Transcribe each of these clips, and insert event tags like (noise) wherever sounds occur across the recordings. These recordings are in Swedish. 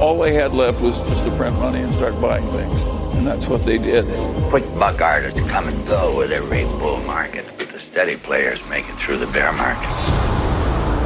All they had left was just to print money and start buying things. And that's what they did. Quick buck artists come and go with every bull market, but the steady players make it through the bear market.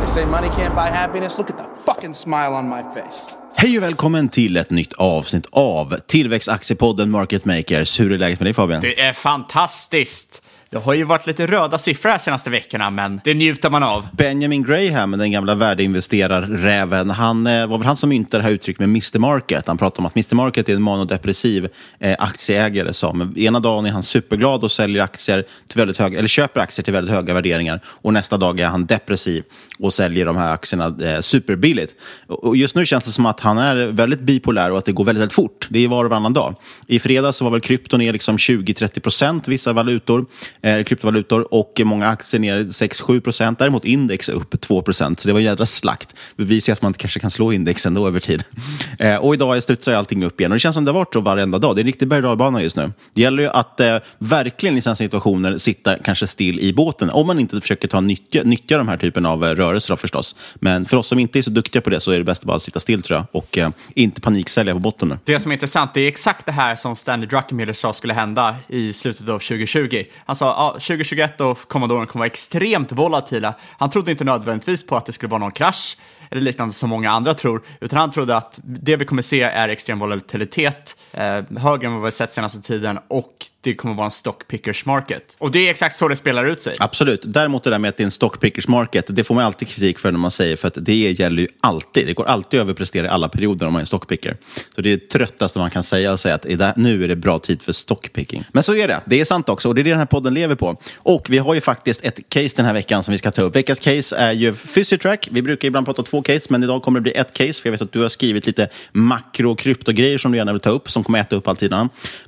They say money can't buy happiness. Look at the fucking smile on my face. Hej och välkommen till ett nytt avsnitt av Tillväxtaktiepodden Market Makers. Hur är läget med dig Fabian? Det är fantastiskt. Det har ju varit lite röda siffror här senaste veckorna, men det njuter man av. Benjamin Graham, den gamla värdeinvesterarräven, han eh, var väl han som myntade det här uttrycket med Mr Market. Han pratade om att Mr Market är en manodepressiv eh, aktieägare som ena dagen är han superglad och säljer aktier till väldigt höga, eller köper aktier till väldigt höga värderingar och nästa dag är han depressiv och säljer de här aktierna eh, superbilligt. Och just nu känns det som att han är väldigt bipolär och att det går väldigt, väldigt fort. Det är var och varannan dag. I fredags så var väl krypto ner liksom 20-30 procent, vissa valutor eh, kryptovalutor och många aktier ner 6-7 procent. Däremot index upp 2 procent, så det var en jädra slakt. Bevisar att man kanske kan slå index ändå över tid. (laughs) Eh, och idag studsar allting upp igen och det känns som det har varit så varenda dag. Det är en riktig berg och just nu. Det gäller ju att eh, verkligen i sådana situationer sitta kanske still i båten, om man inte försöker ta nyttja, nyttja de här typen av eh, rörelser då, förstås. Men för oss som inte är så duktiga på det så är det bäst att bara sitta still tror jag och eh, inte paniksälja på botten nu. Det som är intressant, det är exakt det här som Stanley Druckenmiller sa skulle hända i slutet av 2020. Han sa ja, 2021 och kommande kommer vara extremt volatila. Han trodde inte nödvändigtvis på att det skulle vara någon krasch eller liknande som många andra tror, utan han trodde att det vi kommer se är extrem volatilitet, eh, högre än vad vi har sett senaste tiden och det kommer vara en stock pickers market. Och det är exakt så det spelar ut sig. Absolut. Däremot det där med att det är en stock pickers market, det får man alltid kritik för när man säger, för att det gäller ju alltid. Det går alltid att överprestera i alla perioder om man är en stockpicker. Så det är det tröttaste man kan säga, och säga att nu är det bra tid för stockpicking. Men så är det. Det är sant också och det är det den här podden lever på. Och vi har ju faktiskt ett case den här veckan som vi ska ta upp. Veckans case är ju Physitrack. Vi brukar ibland prata två case, men idag kommer det bli ett case, för jag vet att du har skrivit lite makro och kryptogrejer som du gärna vill ta upp, som kommer äta upp all tid.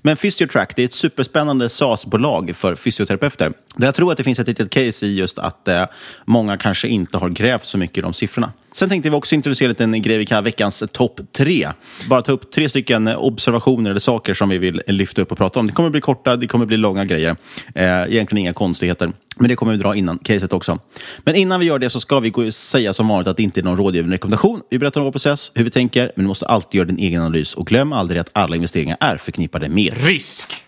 Men Physiotrack, det är ett superspännande SaaS-bolag för fysioterapeuter. Där jag tror att det finns ett litet case i just att eh, många kanske inte har grävt så mycket i de siffrorna. Sen tänkte vi också introducera en grej vi kallar veckans topp tre. Bara ta upp tre stycken observationer eller saker som vi vill lyfta upp och prata om. Det kommer bli korta, det kommer bli långa grejer. Eh, egentligen inga konstigheter. Men det kommer vi dra innan caset också. Men innan vi gör det så ska vi säga som vanligt att det inte är någon rådgivande rekommendation. Vi berättar om vår process, hur vi tänker, men du måste alltid göra din egen analys. Och glöm aldrig att alla investeringar är förknippade med risk.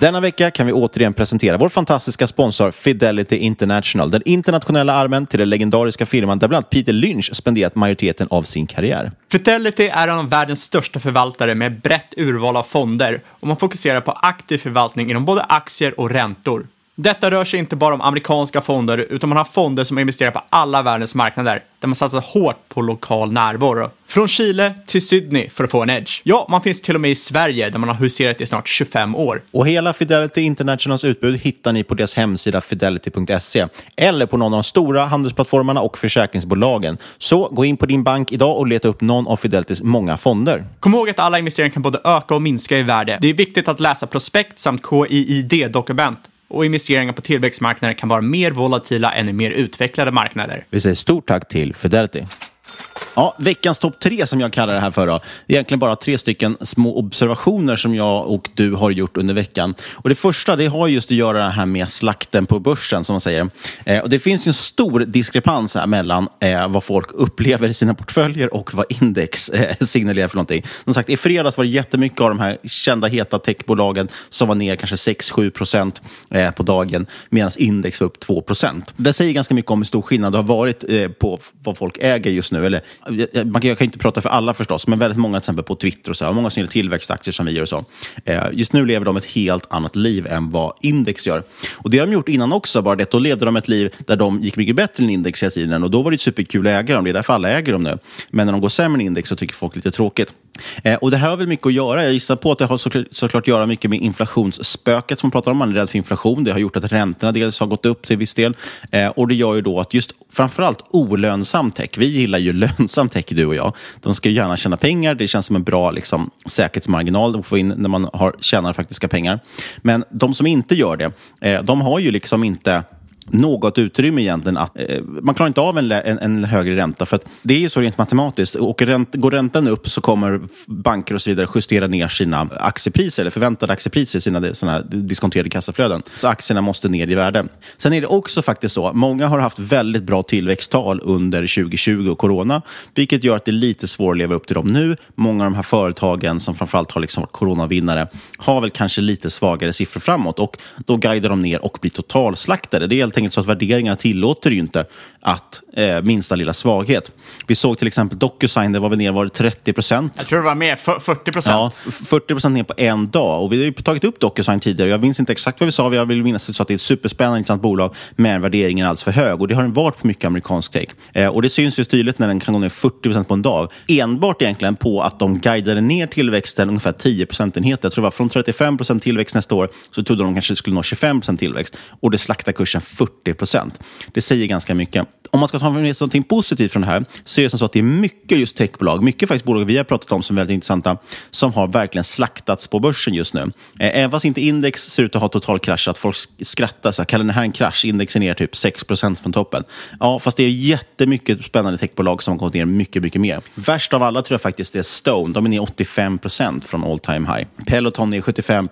Denna vecka kan vi återigen presentera vår fantastiska sponsor Fidelity International, den internationella armen till den legendariska firman där bland annat Peter Lynch spenderat majoriteten av sin karriär. Fidelity är en av världens största förvaltare med brett urval av fonder och man fokuserar på aktiv förvaltning inom både aktier och räntor. Detta rör sig inte bara om amerikanska fonder, utan man har fonder som investerar på alla världens marknader, där man satsar hårt på lokal närvaro. Från Chile till Sydney för att få en edge. Ja, man finns till och med i Sverige, där man har huserat i snart 25 år. Och hela Fidelity Internationals utbud hittar ni på deras hemsida fidelity.se eller på någon av de stora handelsplattformarna och försäkringsbolagen. Så gå in på din bank idag och leta upp någon av Fidelitys många fonder. Kom ihåg att alla investeringar kan både öka och minska i värde. Det är viktigt att läsa prospekt samt KIID-dokument och investeringar på tillväxtmarknader kan vara mer volatila än i mer utvecklade marknader. Vi säger stort tack till Fidelity. Ja, veckans topp tre som jag kallar det här för. Då. Egentligen bara tre stycken små observationer som jag och du har gjort under veckan. Och Det första det har just att göra det här med slakten på börsen, som man säger. Eh, och Det finns en stor diskrepans här mellan eh, vad folk upplever i sina portföljer och vad index eh, signalerar för någonting. Som sagt, i fredags var det jättemycket av de här kända heta techbolagen som var ner kanske 6-7 procent eh, på dagen, medan index var upp 2 procent. Det säger ganska mycket om hur stor skillnad det har varit eh, på vad folk äger just nu, eller man kan, jag kan inte prata för alla förstås, men väldigt många till exempel på Twitter och så, och många som gillar tillväxtaktier som vi gör och så. Eh, just nu lever de ett helt annat liv än vad index gör. Och det har de gjort innan också, bara det. Då levde de ett liv där de gick mycket bättre än index hela tiden och då var det superkul att äga dem. Det är därför alla äger dem nu. Men när de går sämre än index så tycker folk lite tråkigt. Eh, och Det här har väl mycket att göra. Jag gissar på att det har såklart, såklart att göra mycket med inflationsspöket som man pratar om. Man är rädd för inflation. Det har gjort att räntorna dels har gått upp till viss del. Eh, och det gör ju då att just framförallt olönsam tech, vi gillar ju (laughs) lönsam tech du och jag. De ska gärna tjäna pengar. Det känns som en bra liksom, säkerhetsmarginal att få in när man har, tjänar faktiska pengar. Men de som inte gör det, eh, de har ju liksom inte något utrymme egentligen. Att, eh, man klarar inte av en, en, en, högre ränta. För att det är ju så rent matematiskt. Och ränt, går räntan upp så kommer banker och så vidare justera ner sina aktiepriser, eller förväntade aktiepriser, sina såna diskonterade kassaflöden. Så aktierna måste ner i värde. Sen är det också faktiskt så, många har haft väldigt bra tillväxttal under 2020 och corona, vilket gör att det är lite svårt att leva upp till dem nu. Många av de här företagen som framförallt har liksom varit coronavinnare har väl kanske lite svagare siffror framåt och då guidar de ner och blir totalslaktade. Det är helt enkelt så att värderingarna tillåter ju inte att eh, minsta lilla svaghet. Vi såg till exempel Docusign, det var väl ner var det 30 procent. Jag tror det var mer, 40 procent. Ja, 40 procent ner på en dag. Och vi har ju tagit upp Docusign tidigare. Jag minns inte exakt vad vi sa. Jag vill minnas att vi det är ett superspännande intressant bolag, men värderingen är alldeles för hög. Och det har den varit på mycket amerikansk tech. Eh, och det syns ju tydligt när den kan gå ner 40 procent på en dag. Enbart egentligen på att de guidade ner tillväxten ungefär 10 procentenheter. Jag tror det var från 35 procent tillväxt nästa år så trodde de kanske skulle nå 25 procent tillväxt. Och det slaktar kursen 40 procent. Det säger ganska mycket. Om man ska ta med sig något positivt från det här så är det som så att det är mycket just techbolag, mycket faktiskt bolag vi har pratat om som är väldigt intressanta, som har verkligen slaktats på börsen just nu. Eh, även fast inte index ser ut att ha totalkraschat, folk skrattar, så här, kallar det här en krasch? Index är ner typ 6% från toppen. Ja, fast det är jättemycket spännande techbolag som har gått ner mycket, mycket mer. Värst av alla tror jag faktiskt är Stone. De är ner 85% från all time high. Peloton ner 75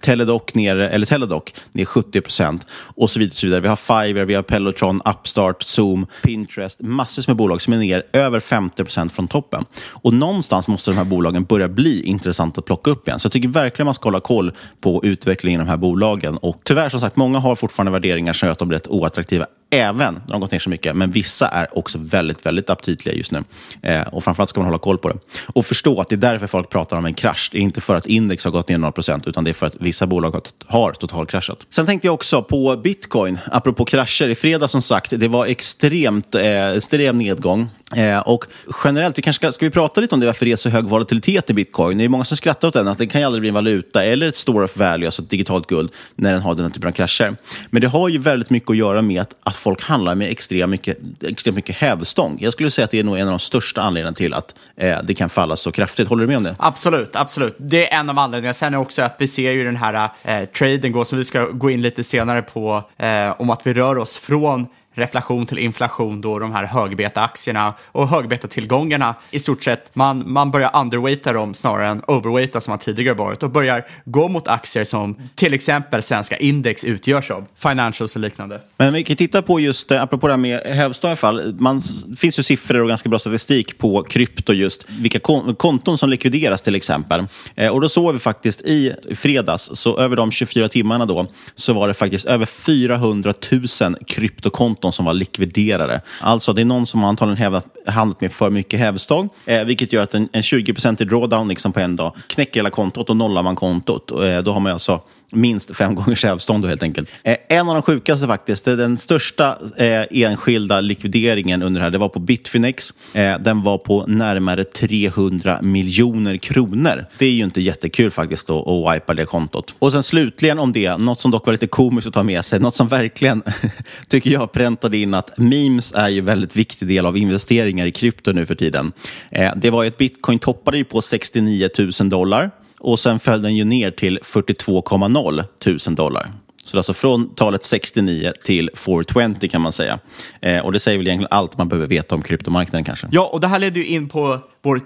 Teladoc ner, eller Teladoc ner 70% och så vidare. Så vidare. Vi har Fiverr, vi har Pelotron, Upstart, Zoom, Pinterest, massor med bolag som är ner över 50% från toppen. Och någonstans måste de här bolagen börja bli intressanta att plocka upp igen. Så jag tycker verkligen man ska hålla koll på utvecklingen i de här bolagen. Och tyvärr, som sagt, många har fortfarande värderingar som gör att de blir rätt oattraktiva även när de gått ner så mycket. Men vissa är också väldigt, väldigt aptitliga just nu. Eh, och framförallt ska man hålla koll på det. Och förstå att det är därför folk pratar om en krasch. Det är inte för att index har gått ner några procent, utan det är för att vissa bolag har totalkraschat. Sen tänkte jag också på bitcoin, apropå krascher. I fredag som sagt, det var extremt extremt, eh, extrem nedgång. Eh, och generellt, vi kanske ska, ska vi prata lite om det, varför det är så hög volatilitet i bitcoin? Det är många som skrattar åt den, att den kan ju aldrig bli en valuta eller ett store of value, alltså ett digitalt guld, när den har den här typen av krascher. Men det har ju väldigt mycket att göra med att, att folk handlar med extremt mycket, extremt mycket hävstång. Jag skulle säga att det är nog en av de största anledningarna till att eh, det kan falla så kraftigt. Håller du med om det? Absolut, absolut. Det är en av anledningarna. Sen är också att vi ser ju den här eh, traden gå, som vi ska gå in lite senare på, eh, om att vi rör oss från reflation till inflation då de här högbeta-aktierna och högbeta-tillgångarna i stort sett, man, man börjar underweighta dem snarare än overweighta som man tidigare varit och börjar gå mot aktier som till exempel svenska index utgörs av, financials och liknande. Men vi kan titta på just, eh, apropå det här med hävstång i alla fall, man finns ju siffror och ganska bra statistik på krypto just, vilka konton som likvideras till exempel. Eh, och då såg vi faktiskt i fredags, så över de 24 timmarna då, så var det faktiskt över 400 000 kryptokonton de som var likviderade. Alltså det är någon som antagligen hävdat, handlat med för mycket hävstång, eh, vilket gör att en, en 20 drawdown liksom på en dag knäcker hela kontot och nollar man kontot. Eh, då har man alltså minst fem gångers avstånd då helt enkelt. Eh, en av de sjukaste faktiskt, den största eh, enskilda likvideringen under det här, det var på Bitfinex. Eh, den var på närmare 300 miljoner kronor. Det är ju inte jättekul faktiskt då, att wipa det kontot. Och sen slutligen om det, något som dock var lite komiskt att ta med sig, något som verkligen (laughs) tycker jag präntade in att memes är ju en väldigt viktig del av investeringar i krypto nu för tiden. Eh, det var ju att bitcoin toppade ju på 69 000 dollar och sen föll den ju ner till 42,0 tusen dollar. Så alltså från talet 69 till 420 kan man säga. Eh, och det säger väl egentligen allt man behöver veta om kryptomarknaden kanske. Ja, och det här leder ju in på vår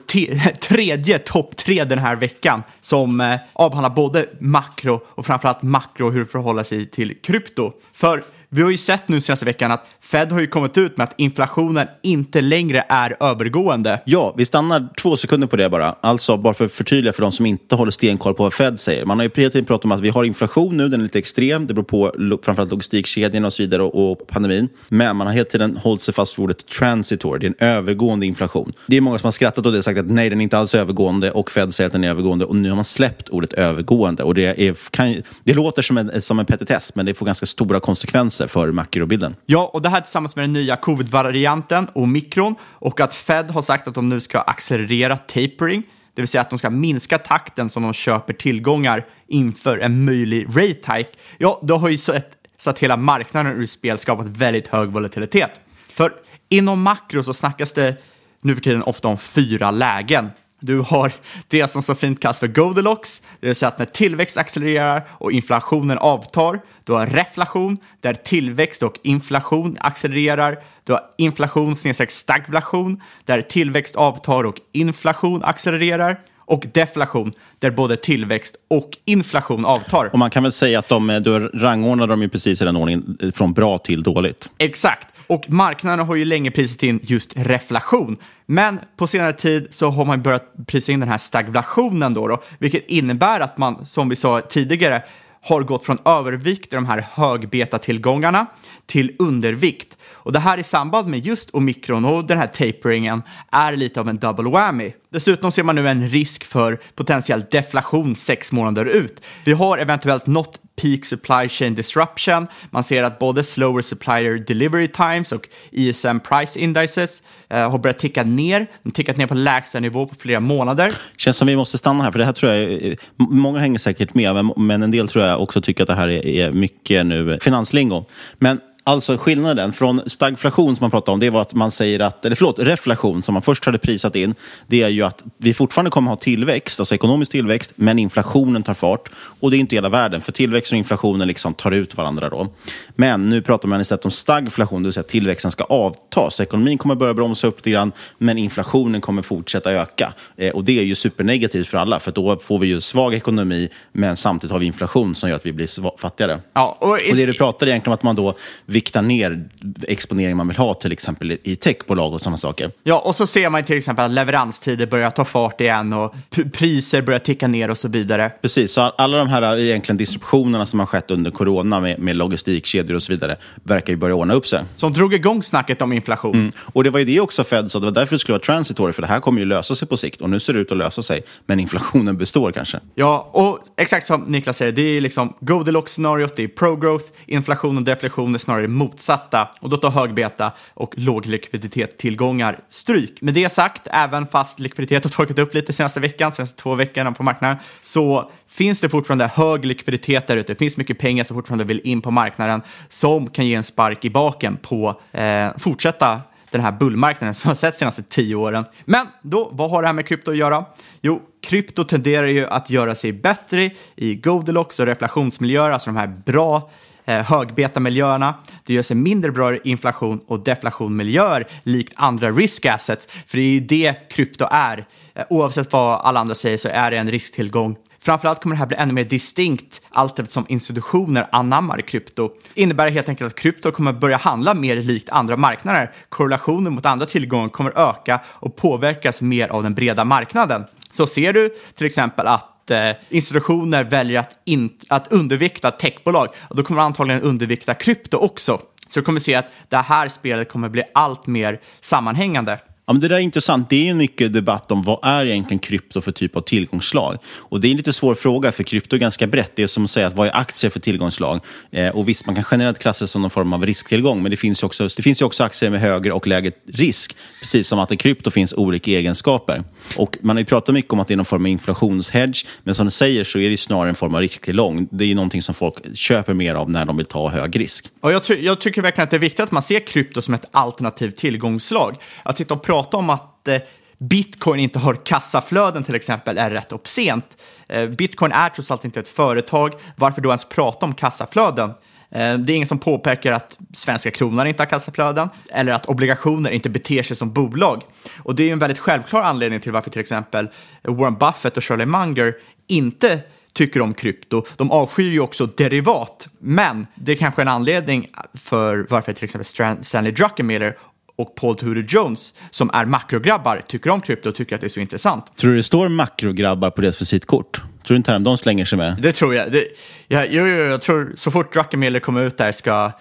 (laughs) tredje topp tre den här veckan som eh, avhandlar både makro och framförallt makro och hur det förhåller sig till krypto. För vi har ju sett nu senaste veckan att Fed har ju kommit ut med att inflationen inte längre är övergående. Ja, vi stannar två sekunder på det bara. Alltså, bara för att förtydliga för de som inte håller stenkoll på vad Fed säger. Man har ju hela tiden pratat om att vi har inflation nu, den är lite extrem. Det beror på framförallt logistikkedjan och så vidare och, och pandemin. Men man har hela tiden hållit sig fast vid ordet transitory, det är en övergående inflation. Det är många som har skrattat åt det och sagt att nej, den är inte alls övergående och Fed säger att den är övergående och nu har man släppt ordet övergående. Och det, är, kan, det låter som en, som en petitess, men det får ganska stora konsekvenser för makrobilden. Ja, och det här tillsammans med den nya covid-varianten och mikron och att Fed har sagt att de nu ska accelerera tapering, det vill säga att de ska minska takten som de köper tillgångar inför en möjlig rate hike. Ja, då har ju sett, satt hela marknaden ur spel, skapat väldigt hög volatilitet. För inom makro så snackas det nu för tiden ofta om fyra lägen. Du har det som så fint kallas för Goldilocks, det vill säga att när tillväxt accelererar och inflationen avtar, du har reflation, där tillväxt och inflation accelererar. Du har inflation snedstreck stagflation, där tillväxt avtar och inflation accelererar. Och deflation, där både tillväxt och inflation avtar. Och man kan väl säga att de, du rangordnar dem ju precis i den ordningen, från bra till dåligt. Exakt. Och marknaden har ju länge prisat in just reflation. Men på senare tid så har man börjat prisa in den här stagflationen då, då vilket innebär att man, som vi sa tidigare, har gått från övervikt i de här högbetatillgångarna till undervikt. Och det här i samband med just omikron och den här taperingen är lite av en double whammy. Dessutom ser man nu en risk för potentiell deflation sex månader ut. Vi har eventuellt nått peak supply chain disruption. Man ser att både slower supplier delivery times och ISM price indices eh, har börjat ticka ner. De har tickat ner på lägsta nivå på flera månader. Känns som vi måste stanna här, för det här tror jag, många hänger säkert med, men, men en del tror jag också tycker att det här är, är mycket nu eh, finanslingo. Men Alltså skillnaden från stagflation som man pratar om, det var att man säger att, eller förlåt, reflation som man först hade prisat in, det är ju att vi fortfarande kommer ha tillväxt, alltså ekonomisk tillväxt, men inflationen tar fart. Och det är inte hela världen, för tillväxt och inflationen liksom tar ut varandra då. Men nu pratar man istället om stagflation, det vill säga att tillväxten ska avta. Så ekonomin kommer börja bromsa upp lite grann, men inflationen kommer fortsätta öka. Eh, och det är ju supernegativt för alla, för då får vi ju svag ekonomi, men samtidigt har vi inflation som gör att vi blir fattigare. Ja, och, och det du pratar egentligen om att man då vikta ner exponering man vill ha, till exempel i techbolag och sådana saker. Ja, och så ser man till exempel att leveranstider börjar ta fart igen och priser börjar ticka ner och så vidare. Precis, så alla de här egentligen disruptionerna som har skett under corona med, med logistikkedjor och så vidare verkar ju börja ordna upp sig. Som drog igång snacket om inflation. Mm. Och det var ju det också Fed sa, det var därför det skulle vara transitory, för det här kommer ju lösa sig på sikt och nu ser det ut att lösa sig, men inflationen består kanske. Ja, och exakt som Niklas säger, det är liksom Goldilocks-scenariot, det är pro-growth, inflation och deflation är snarare det motsatta och då tar högbeta och låg likviditet tillgångar stryk. Med det sagt, även fast likviditet har torkat upp lite senaste veckan, senaste två veckorna på marknaden, så finns det fortfarande hög likviditet där ute. Det finns mycket pengar som fortfarande vill in på marknaden som kan ge en spark i baken på eh, fortsätta den här bullmarknaden som har sett de senaste tio åren. Men då, vad har det här med krypto att göra? Jo, krypto tenderar ju att göra sig bättre i Goldilocks och reflationsmiljöer, alltså de här bra eh, högbetamiljöerna. Det gör sig mindre bra i inflation och deflationmiljöer likt andra risk assets, för det är ju det krypto är. Eh, oavsett vad alla andra säger så är det en risktillgång Framförallt kommer det här bli ännu mer distinkt allt eftersom institutioner anammar krypto. innebär helt enkelt att krypto kommer börja handla mer likt andra marknader. Korrelationen mot andra tillgångar kommer öka och påverkas mer av den breda marknaden. Så ser du till exempel att eh, institutioner väljer att, in, att undervikta techbolag, då kommer de antagligen undervikta krypto också. Så du kommer se att det här spelet kommer bli allt mer sammanhängande. Ja, men det där är intressant. Det är ju mycket debatt om vad är egentligen krypto för typ av tillgångsslag. Och det är en lite svår fråga, för krypto är ganska brett. Det är som att säga att vad är aktier för tillgångsslag? Eh, och visst, man kan generellt klassa det som någon form av risktillgång, men det finns ju också, det finns ju också aktier med högre och lägre risk, precis som att i krypto finns olika egenskaper. Och man har ju pratat mycket om att det är någon form av inflationshedge, men som du säger så är det snarare en form av risktillgång. Det är ju någonting som folk köper mer av när de vill ta hög risk. Och jag, jag tycker verkligen att det är viktigt att man ser krypto som ett alternativt tillgångsslag. Att sitta och prata om att eh, bitcoin inte har kassaflöden till exempel är rätt obscent. Eh, bitcoin är trots allt inte ett företag. Varför då ens prata om kassaflöden? Eh, det är ingen som påpekar att svenska kronan inte har kassaflöden eller att obligationer inte beter sig som bolag. Och det är en väldigt självklar anledning till varför till exempel Warren Buffett och Shirley Munger inte tycker om krypto. De avskyr ju också derivat, men det är kanske en anledning för varför till exempel Stanley Druckenmiller och Paul Tudor Jones som är makrograbbar tycker om krypto och tycker att det är så intressant. Tror du det står makrograbbar på deras visitkort? Tror du inte att de slänger sig med? Det tror jag. Det, ja, jo, jo, jag tror så fort Druckenmiller kommer ut där ska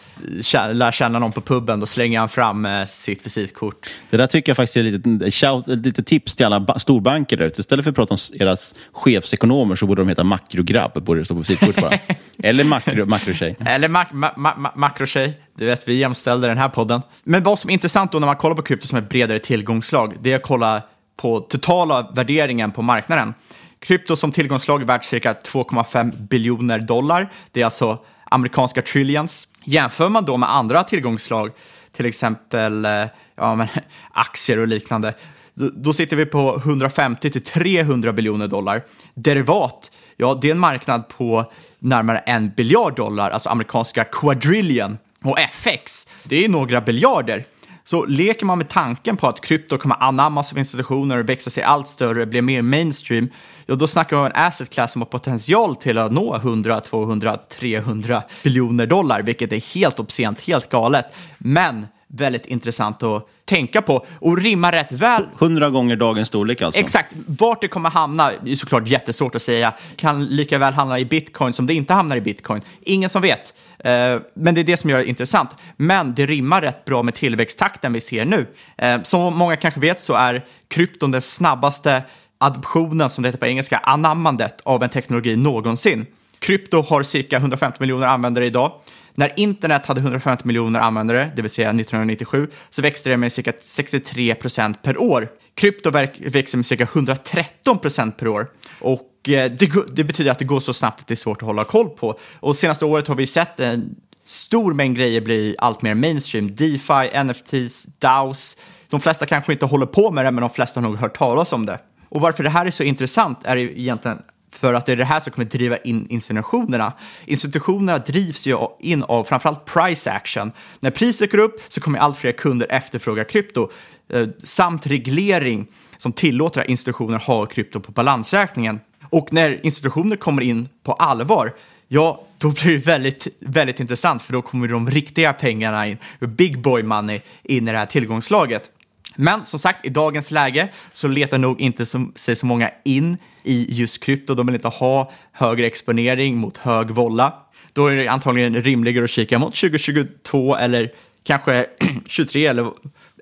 lära känna någon på puben, då slänger han fram eh, sitt visitkort. Det där tycker jag faktiskt är lite, shout, lite tips till alla storbanker där ute. Istället för att prata om era chefsekonomer så borde de heta makrograbb, borde det stå på visitkort bara. (laughs) Eller makro, makrotjej. Eller mak, ma, ma, makrotjej. Du vet, vi jämställde den här podden. Men vad som är intressant då när man kollar på krypto som ett bredare tillgångslag, det är att kolla på totala värderingen på marknaden. Krypto som tillgångslag är värt cirka 2,5 biljoner dollar. Det är alltså amerikanska trillions. Jämför man då med andra tillgångslag, till exempel eh, ja, men, (laughs) aktier och liknande, då sitter vi på 150 till 300 biljoner dollar. Derivat, ja, det är en marknad på närmare en biljard dollar, alltså amerikanska quadrillion. Och FX, det är några biljarder. Så leker man med tanken på att krypto kommer anammas av institutioner och växa sig allt större, bli mer mainstream, ja då snackar vi om en asset class som har potential till att nå 100, 200, 300 biljoner dollar, vilket är helt obscent, helt galet. Men väldigt intressant att tänka på och rimmar rätt väl. Hundra gånger dagens storlek alltså? Exakt. Vart det kommer hamna är såklart jättesvårt att säga. Kan lika väl hamna i bitcoin som det inte hamnar i bitcoin. Ingen som vet. Eh, men det är det som gör det intressant. Men det rimmar rätt bra med tillväxttakten vi ser nu. Eh, som många kanske vet så är krypton den snabbaste adoptionen, som det heter på engelska, anammandet av en teknologi någonsin. Krypto har cirka 150 miljoner användare idag. När internet hade 150 miljoner användare, det vill säga 1997, så växte det med cirka 63 procent per år. Krypto växer med cirka 113 procent per år. Och eh, det, det, betyder att det går så snabbt att det är svårt att hålla koll på. Och senaste året har vi sett en stor mängd grejer bli allt mer mainstream. DeFi, NFTs, DAOs. De flesta kanske inte håller på med det, men de flesta har nog hört talas om det. Och varför det här är så intressant är egentligen för att det är det här som kommer driva in institutionerna. Institutionerna drivs ju in av framförallt price action. När priset går upp så kommer allt fler kunder efterfråga krypto eh, samt reglering som tillåter att institutioner har krypto på balansräkningen. Och när institutioner kommer in på allvar, ja, då blir det väldigt, väldigt intressant för då kommer de riktiga pengarna in, big boy money, in i det här tillgångslaget. Men som sagt, i dagens läge så letar nog inte sig så många in i just krypto. De vill inte ha högre exponering mot hög volla. Då är det antagligen rimligare att kika mot 2022 eller kanske (clears throat) 23 eller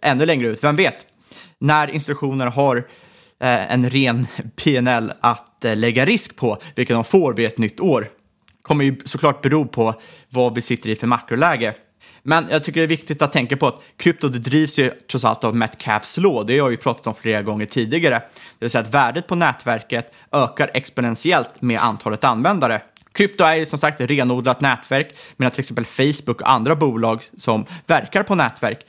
ännu längre ut, vem vet? När institutioner har eh, en ren (laughs) PNL att eh, lägga risk på, vilket de får vid ett nytt år, kommer ju såklart bero på vad vi sitter i för makroläge. Men jag tycker det är viktigt att tänka på att krypto det drivs ju trots allt av Metcalfs law. Det har vi pratat om flera gånger tidigare. Det vill säga att värdet på nätverket ökar exponentiellt med antalet användare. Krypto är ju som sagt ett renodlat nätverk, medan till exempel Facebook och andra bolag som verkar på nätverk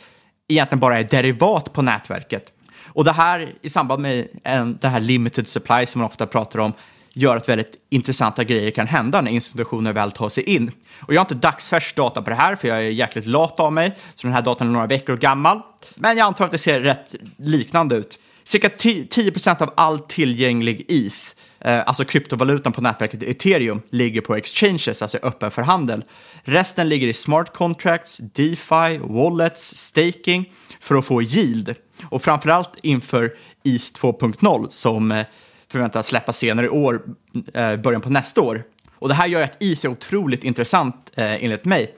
egentligen bara är derivat på nätverket. Och det här i samband med en, det här limited supply som man ofta pratar om gör att väldigt intressanta grejer kan hända när institutioner väl tar sig in. Och jag har inte dagsfärsk data på det här, för jag är jäkligt lat av mig, så den här datan är några veckor gammal. Men jag antar att det ser rätt liknande ut. Cirka 10% av all tillgänglig ETH, eh, alltså kryptovalutan på nätverket Ethereum, ligger på exchanges, alltså öppen för handel. Resten ligger i smart contracts, DeFi, wallets, staking för att få yield. Och framförallt inför ETH 2.0 som eh, förväntas släppa senare i år, eh, början på nästa år. Och det här gör att ETH är otroligt intressant eh, enligt mig.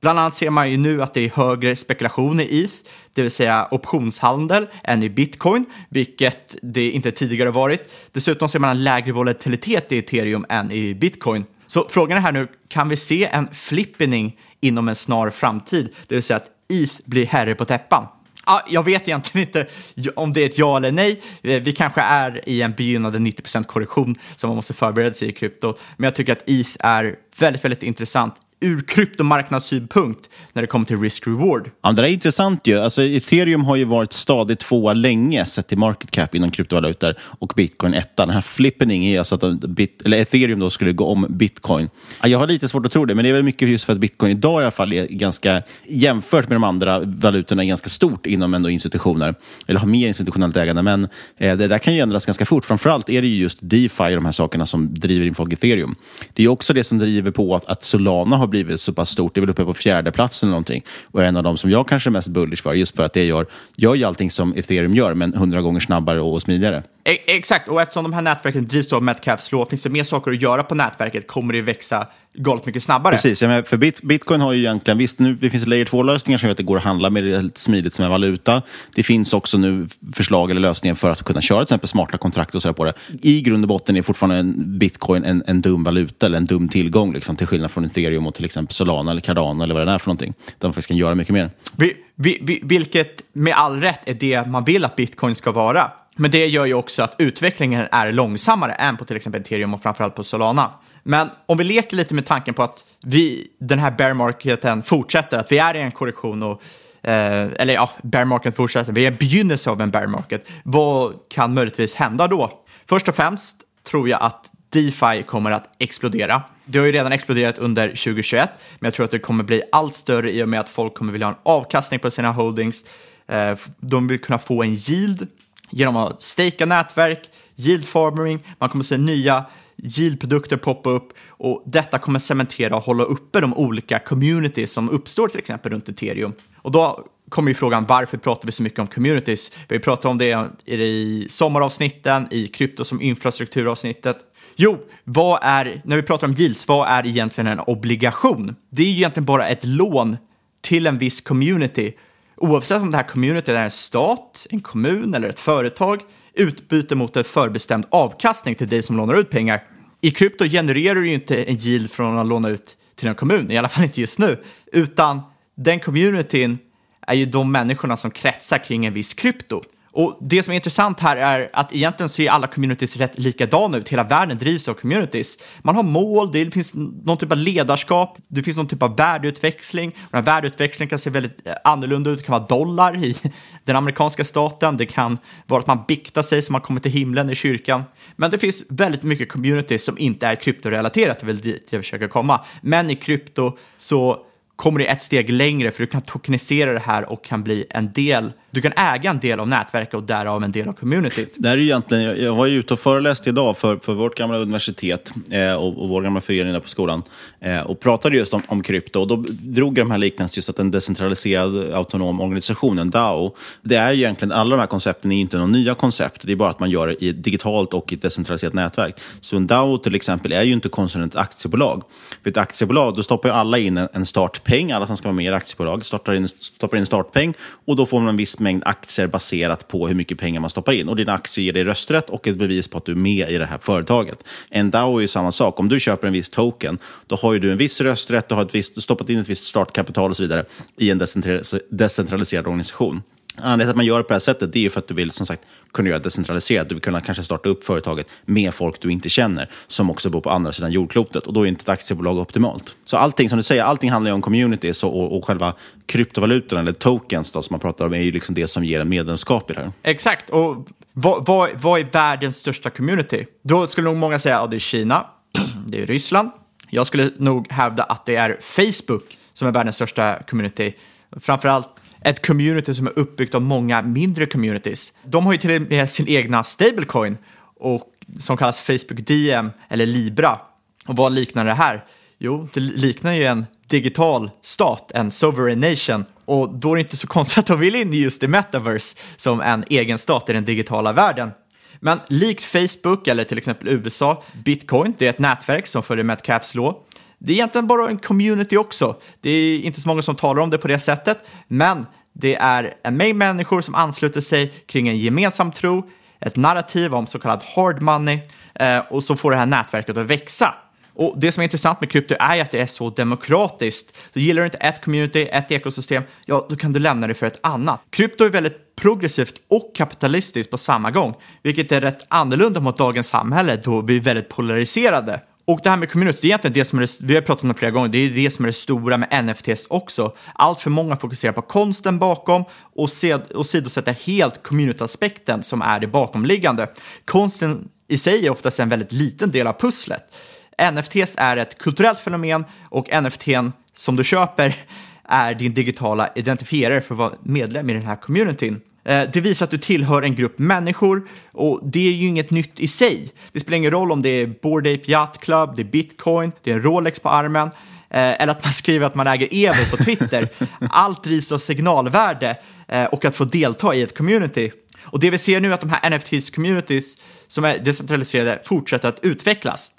Bland annat ser man ju nu att det är högre spekulation i ETH, det vill säga optionshandel, än i bitcoin, vilket det inte tidigare varit. Dessutom ser man en lägre volatilitet i ethereum än i bitcoin. Så frågan är här nu, kan vi se en flippening inom en snar framtid? Det vill säga att ETH blir herre på täppan. Ah, jag vet egentligen inte om det är ett ja eller nej. Vi kanske är i en begynnande 90% korrektion som man måste förbereda sig i krypto. Men jag tycker att ETH är väldigt, väldigt intressant ur kryptomarknadssynpunkt när det kommer till risk-reward. Ja, det är intressant ju. Alltså, ethereum har ju varit stadigt tvåa länge sett till market cap inom kryptovalutor och bitcoin etta. Den här flippening är alltså att bit, eller ethereum då skulle gå om bitcoin. Ja, jag har lite svårt att tro det, men det är väl mycket just för att bitcoin idag i alla fall är ganska, jämfört med de andra valutorna, ganska stort inom ändå institutioner. Eller har mer institutionellt ägande, men eh, det där kan ju ändras ganska fort. Framförallt är det ju just DeFi och de här sakerna som driver in folk i ethereum. Det är också det som driver på att, att Solana har blivit så pass stort. Det är väl uppe på fjärde plats eller någonting. Och är en av de som jag kanske är mest bullish för, just för att det gör, gör ju allting som ethereum gör, men hundra gånger snabbare och smidigare. E-, exakt, och eftersom de här nätverken drivs av Metcalfs law, finns det mer saker att göra på nätverket kommer det växa galet mycket snabbare. Precis, ja, för bit, bitcoin har ju egentligen, visst nu det finns layer 2-lösningar som gör att det går att handla med det smidigt som en valuta. Det finns också nu förslag eller lösningar för att kunna köra till exempel smarta kontrakt och så på det. I grund och botten är fortfarande en bitcoin en, en dum valuta eller en dum tillgång, liksom, till skillnad från ethereum och till exempel Solana eller Cardano eller vad det är för någonting. Där man faktiskt kan göra mycket mer. Vi, vi, vi, vilket med all rätt är det man vill att bitcoin ska vara. Men det gör ju också att utvecklingen är långsammare än på till exempel ethereum och framförallt på Solana. Men om vi leker lite med tanken på att vi, den här bear marketen fortsätter, att vi är i en korrektion och eh, eller ja, bear market fortsätter, vi är i begynnelsen av en bear market. Vad kan möjligtvis hända då? Först och främst tror jag att DeFi kommer att explodera. Det har ju redan exploderat under 2021, men jag tror att det kommer bli allt större i och med att folk kommer vilja ha en avkastning på sina holdings. Eh, de vill kunna få en yield genom att stejka nätverk, yield farming, man kommer se nya yield-produkter poppa upp och detta kommer cementera och hålla uppe de olika communities som uppstår till exempel runt ethereum. Och då kommer ju frågan varför pratar vi så mycket om communities? Vi pratar om det i sommaravsnitten, i krypto som infrastrukturavsnittet. Jo, vad är, när vi pratar om yields, vad är egentligen en obligation? Det är ju egentligen bara ett lån till en viss community. Oavsett om det här communityt är en stat, en kommun eller ett företag utbyte mot en förbestämd avkastning till dig som lånar ut pengar. I krypto genererar du ju inte en yield från att låna ut till en kommun, i alla fall inte just nu, utan den communityn är ju de människorna som kretsar kring en viss krypto. Och det som är intressant här är att egentligen ser alla communities rätt likadana ut. Hela världen drivs av communities. Man har mål, det finns någon typ av ledarskap, det finns någon typ av värdeutväxling. Och den här värdeutväxlingen kan se väldigt eh, annorlunda ut. Det kan vara dollar i (laughs) den amerikanska staten. Det kan vara att man biktar sig så man kommer till himlen i kyrkan. Men det finns väldigt mycket communities som inte är kryptorelaterat, det är väl dit jag försöker komma. Men i krypto så kommer det ett steg längre för du kan tokenisera det här och kan bli en del du kan äga en del av nätverket och därav en del av communityt. Det är egentligen, jag, jag var ju ute och föreläste idag för, för vårt gamla universitet eh, och, och vår gamla förening där på skolan eh, och pratade just om, om krypto. Och då drog jag de här liknelserna just att en decentraliserad autonom organisation, en DAO, det är ju egentligen, alla de här koncepten är inte några nya koncept. Det är bara att man gör det i ett digitalt och i ett decentraliserat nätverk. Så en DAO till exempel är ju inte konstigt ett aktiebolag. För ett aktiebolag, då stoppar ju alla in en, en startpeng, alla som ska vara med i ett aktiebolag, startar in, stoppar in en startpeng och då får man en viss mängd aktier baserat på hur mycket pengar man stoppar in. Och dina aktier ger dig rösträtt och ett bevis på att du är med i det här företaget. En DAO är ju samma sak. Om du köper en viss token, då har ju du en viss rösträtt, du har ett visst, stoppat in ett visst startkapital och så vidare i en decentraliserad organisation. Anledningen till att man gör det på det här sättet det är för att du vill som sagt kunna göra det decentraliserat. Du vill kunna kanske starta upp företaget med folk du inte känner som också bor på andra sidan jordklotet och då är inte ett aktiebolag optimalt. Så allting som du säger, allting handlar ju om communities och, och, och själva kryptovalutorna eller tokens då, som man pratar om är ju liksom det som ger en medlemskap i det här. Exakt, och vad, vad, vad är världens största community? Då skulle nog många säga att ja, det är Kina, (clears throat) det är Ryssland. Jag skulle nog hävda att det är Facebook som är världens största community. Framförallt ett community som är uppbyggt av många mindre communities. De har ju till och med sin egna stablecoin och, som kallas Facebook DM eller Libra. Och vad liknar det här? Jo, det liknar ju en digital stat, en sovereign nation. Och då är det inte så konstigt att de vill in i just det metaverse som en egen stat i den digitala världen. Men likt Facebook eller till exempel USA, Bitcoin, det är ett nätverk som följer Metcalfs law det är egentligen bara en community också. Det är inte så många som talar om det på det sättet, men det är en mängd människor som ansluter sig kring en gemensam tro, ett narrativ om så kallad hard money eh, och så får det här nätverket att växa. Och det som är intressant med krypto är att det är så demokratiskt. Så gillar du inte ett community, ett ekosystem, ja, då kan du lämna det för ett annat. Krypto är väldigt progressivt och kapitalistiskt på samma gång, vilket är rätt annorlunda mot dagens samhälle då vi är väldigt polariserade och det här med community, det är egentligen det som är det, vi har pratat om det flera gånger, det är det som är det stora med NFTs också. Allt för många fokuserar på konsten bakom och, sed, och sidosätter helt community-aspekten som är det bakomliggande. Konsten i sig är oftast en väldigt liten del av pusslet. NFTs är ett kulturellt fenomen och NFTn som du köper är din digitala identifierare för att vara medlem i den här communityn. Eh, det visar att du tillhör en grupp människor och det är ju inget nytt i sig. Det spelar ingen roll om det är Bored Ape Yacht Club, det är bitcoin, det är en Rolex på armen eh, eller att man (laughs) skriver att man äger Ever på Twitter. Allt drivs av signalvärde eh, och att få delta i ett community. Och det vi ser nu är att de här NFTs-communities som är decentraliserade fortsätter att utvecklas.